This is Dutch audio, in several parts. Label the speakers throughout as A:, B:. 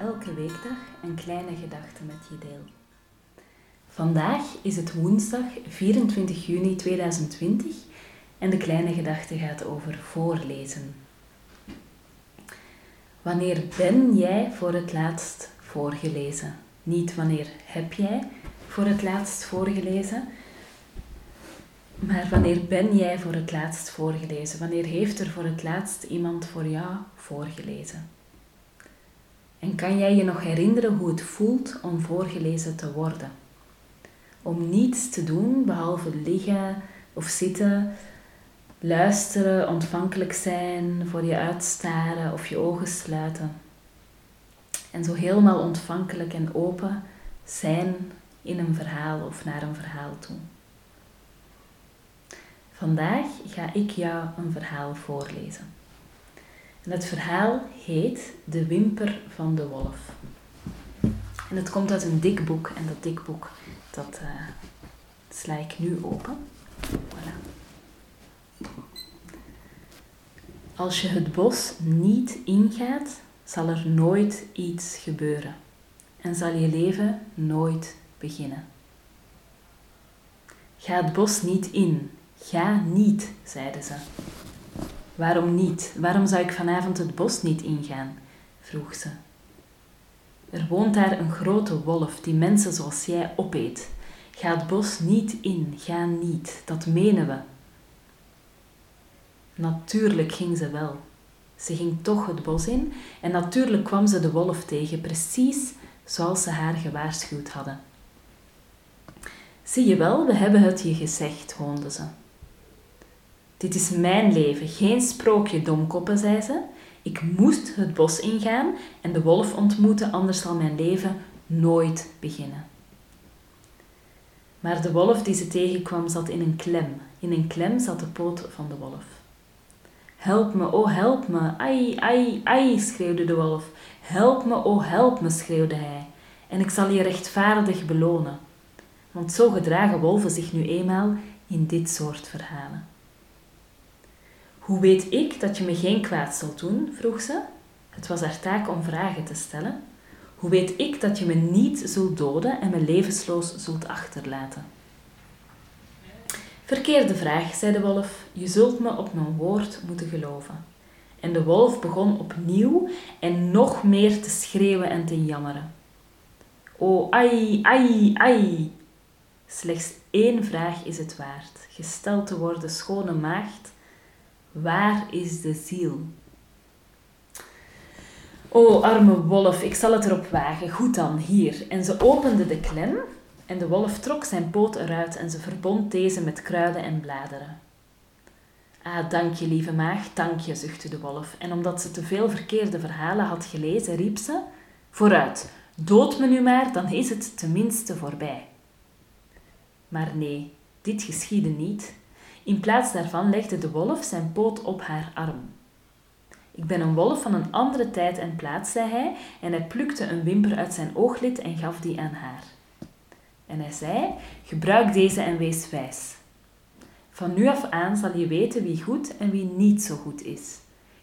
A: elke weekdag een kleine gedachte met je deel. Vandaag is het woensdag 24 juni 2020 en de kleine gedachte gaat over voorlezen. Wanneer ben jij voor het laatst voorgelezen? Niet wanneer heb jij voor het laatst voorgelezen, maar wanneer ben jij voor het laatst voorgelezen? Wanneer heeft er voor het laatst iemand voor jou voorgelezen? En kan jij je nog herinneren hoe het voelt om voorgelezen te worden? Om niets te doen behalve liggen of zitten, luisteren, ontvankelijk zijn, voor je uitstaren of je ogen sluiten. En zo helemaal ontvankelijk en open zijn in een verhaal of naar een verhaal toe. Vandaag ga ik jou een verhaal voorlezen. Het verhaal heet De Wimper van de Wolf. En het komt uit een dik boek en dat dik boek dat uh, sla ik nu open. Voilà. Als je het bos niet ingaat, zal er nooit iets gebeuren en zal je leven nooit beginnen. Ga het bos niet in, ga niet, zeiden ze. Waarom niet? Waarom zou ik vanavond het bos niet ingaan? vroeg ze. Er woont daar een grote wolf die mensen zoals jij opeet. Ga het bos niet in, ga niet, dat menen we. Natuurlijk ging ze wel. Ze ging toch het bos in en natuurlijk kwam ze de wolf tegen, precies zoals ze haar gewaarschuwd hadden. Zie je wel, we hebben het je gezegd, hoonde ze. Dit is mijn leven, geen sprookje, domkoppen, zei ze. Ik moest het bos ingaan en de wolf ontmoeten, anders zal mijn leven nooit beginnen. Maar de wolf die ze tegenkwam zat in een klem. In een klem zat de poot van de wolf. Help me, oh help me, ai, ai, ai, schreeuwde de wolf. Help me, oh help me, schreeuwde hij. En ik zal je rechtvaardig belonen. Want zo gedragen wolven zich nu eenmaal in dit soort verhalen. Hoe weet ik dat je me geen kwaad zult doen? vroeg ze. Het was haar taak om vragen te stellen. Hoe weet ik dat je me niet zult doden en me levensloos zult achterlaten? Verkeerde vraag, zei de wolf. Je zult me op mijn woord moeten geloven. En de wolf begon opnieuw en nog meer te schreeuwen en te jammeren. O, ai, ai, ai. Slechts één vraag is het waard. Gesteld te worden, schone maagd, Waar is de ziel? O, arme wolf, ik zal het erop wagen. Goed dan, hier. En ze opende de klem en de wolf trok zijn poot eruit en ze verbond deze met kruiden en bladeren. Ah, dank je, lieve maag, dank je, zuchtte de wolf. En omdat ze te veel verkeerde verhalen had gelezen, riep ze: Vooruit, dood me nu maar, dan is het tenminste voorbij. Maar nee, dit geschiedde niet. In plaats daarvan legde de wolf zijn poot op haar arm. Ik ben een wolf van een andere tijd en plaats, zei hij, en hij plukte een wimper uit zijn ooglid en gaf die aan haar. En hij zei: Gebruik deze en wees wijs. Van nu af aan zal je weten wie goed en wie niet zo goed is.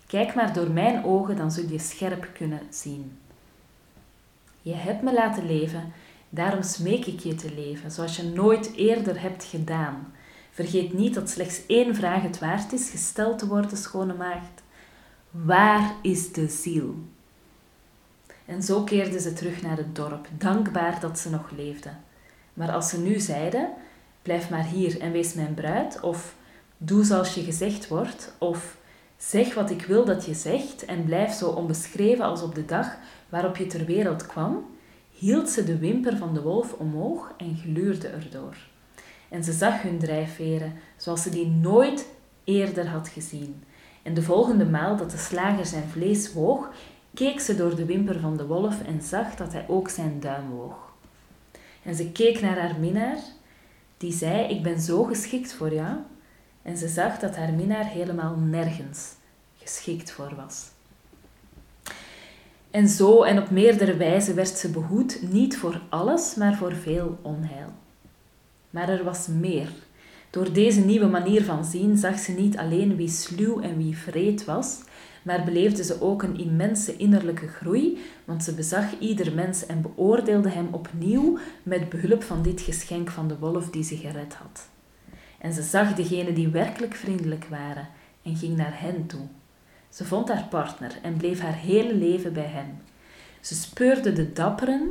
A: Kijk maar door mijn ogen, dan zul je scherp kunnen zien. Je hebt me laten leven, daarom smeek ik je te leven, zoals je nooit eerder hebt gedaan. Vergeet niet dat slechts één vraag het waard is gesteld te worden, schone maagd. Waar is de ziel? En zo keerde ze terug naar het dorp, dankbaar dat ze nog leefde. Maar als ze nu zeiden, blijf maar hier en wees mijn bruid, of doe zoals je gezegd wordt, of zeg wat ik wil dat je zegt en blijf zo onbeschreven als op de dag waarop je ter wereld kwam, hield ze de wimper van de wolf omhoog en gluurde erdoor en ze zag hun drijfveren zoals ze die nooit eerder had gezien. En de volgende maal dat de slager zijn vlees woog, keek ze door de wimper van de wolf en zag dat hij ook zijn duim woog. En ze keek naar haar minnaar, die zei: Ik ben zo geschikt voor jou. En ze zag dat haar minnaar helemaal nergens geschikt voor was. En zo en op meerdere wijzen werd ze behoed, niet voor alles, maar voor veel onheil. Maar er was meer. Door deze nieuwe manier van zien zag ze niet alleen wie sluw en wie vreed was, maar beleefde ze ook een immense innerlijke groei, want ze bezag ieder mens en beoordeelde hem opnieuw met behulp van dit geschenk van de wolf die ze gered had. En ze zag degenen die werkelijk vriendelijk waren en ging naar hen toe. Ze vond haar partner en bleef haar hele leven bij hem. Ze speurde de dapperen,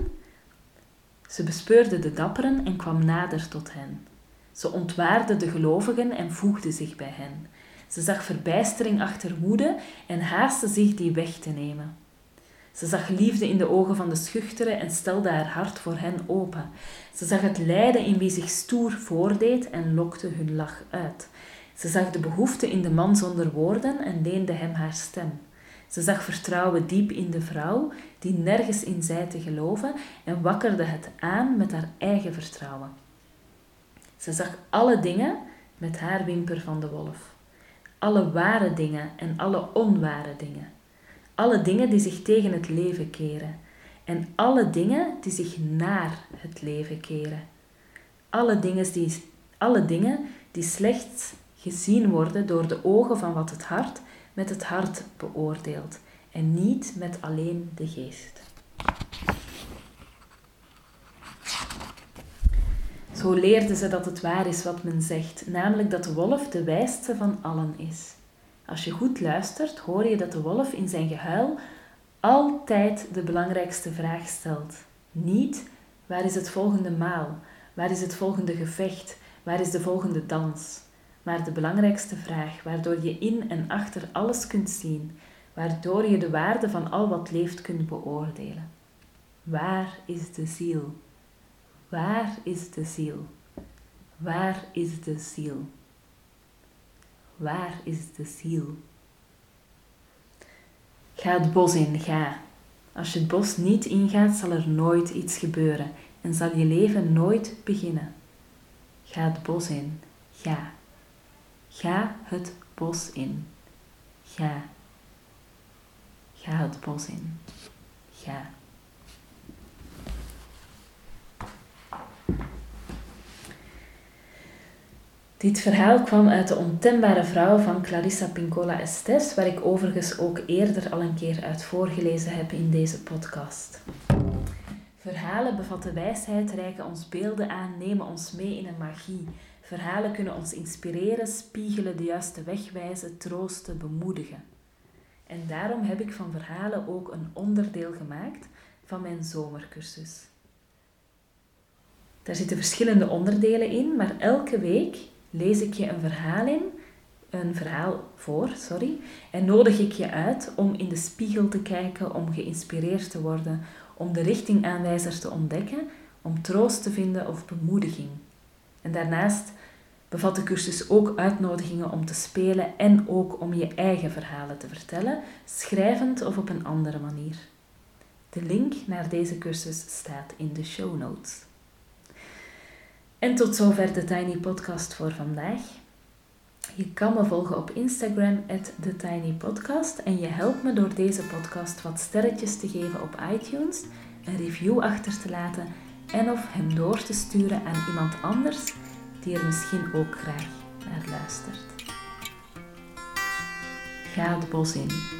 A: ze bespeurde de dapperen en kwam nader tot hen. Ze ontwaarde de gelovigen en voegde zich bij hen. Ze zag verbijstering achter woede en haastte zich die weg te nemen. Ze zag liefde in de ogen van de schuchteren en stelde haar hart voor hen open. Ze zag het lijden in wie zich stoer voordeed en lokte hun lach uit. Ze zag de behoefte in de man zonder woorden en leende hem haar stem. Ze zag vertrouwen diep in de vrouw, die nergens in zei te geloven, en wakkerde het aan met haar eigen vertrouwen. Ze zag alle dingen met haar wimper van de wolf. Alle ware dingen en alle onware dingen. Alle dingen die zich tegen het leven keren. En alle dingen die zich naar het leven keren. Alle dingen die, alle dingen die slechts gezien worden door de ogen van wat het hart met het hart beoordeelt en niet met alleen de geest. Zo leerde ze dat het waar is wat men zegt, namelijk dat de wolf de wijste van allen is. Als je goed luistert, hoor je dat de wolf in zijn gehuil altijd de belangrijkste vraag stelt. Niet waar is het volgende maal, waar is het volgende gevecht, waar is de volgende dans. Maar de belangrijkste vraag, waardoor je in en achter alles kunt zien, waardoor je de waarde van al wat leeft kunt beoordelen. Waar is de ziel? Waar is de ziel? Waar is de ziel? Waar is de ziel? Ga het bos in, ga. Als je het bos niet ingaat, zal er nooit iets gebeuren en zal je leven nooit beginnen. Ga het bos in, ga. Ga het bos in. Ga. Ga het bos in. Ga. Dit verhaal kwam uit de ontembare vrouw van Clarissa Pincola Estes, waar ik overigens ook eerder al een keer uit voorgelezen heb in deze podcast. Verhalen bevatten wijsheid, reiken ons beelden aan, nemen ons mee in een magie. Verhalen kunnen ons inspireren, spiegelen, de juiste weg wijzen, troosten, bemoedigen. En daarom heb ik van verhalen ook een onderdeel gemaakt van mijn zomercursus. Daar zitten verschillende onderdelen in, maar elke week lees ik je een verhaal in, een verhaal voor, sorry, en nodig ik je uit om in de spiegel te kijken, om geïnspireerd te worden, om de richtingaanwijzer te ontdekken, om troost te vinden of bemoediging. En daarnaast bevat de cursus ook uitnodigingen om te spelen en ook om je eigen verhalen te vertellen, schrijvend of op een andere manier. De link naar deze cursus staat in de show notes. En tot zover de Tiny Podcast voor vandaag. Je kan me volgen op Instagram, TheTinyPodcast. En je helpt me door deze podcast wat sterretjes te geven op iTunes, een review achter te laten en of hem door te sturen aan iemand anders die er misschien ook graag naar luistert. Ga het bos in.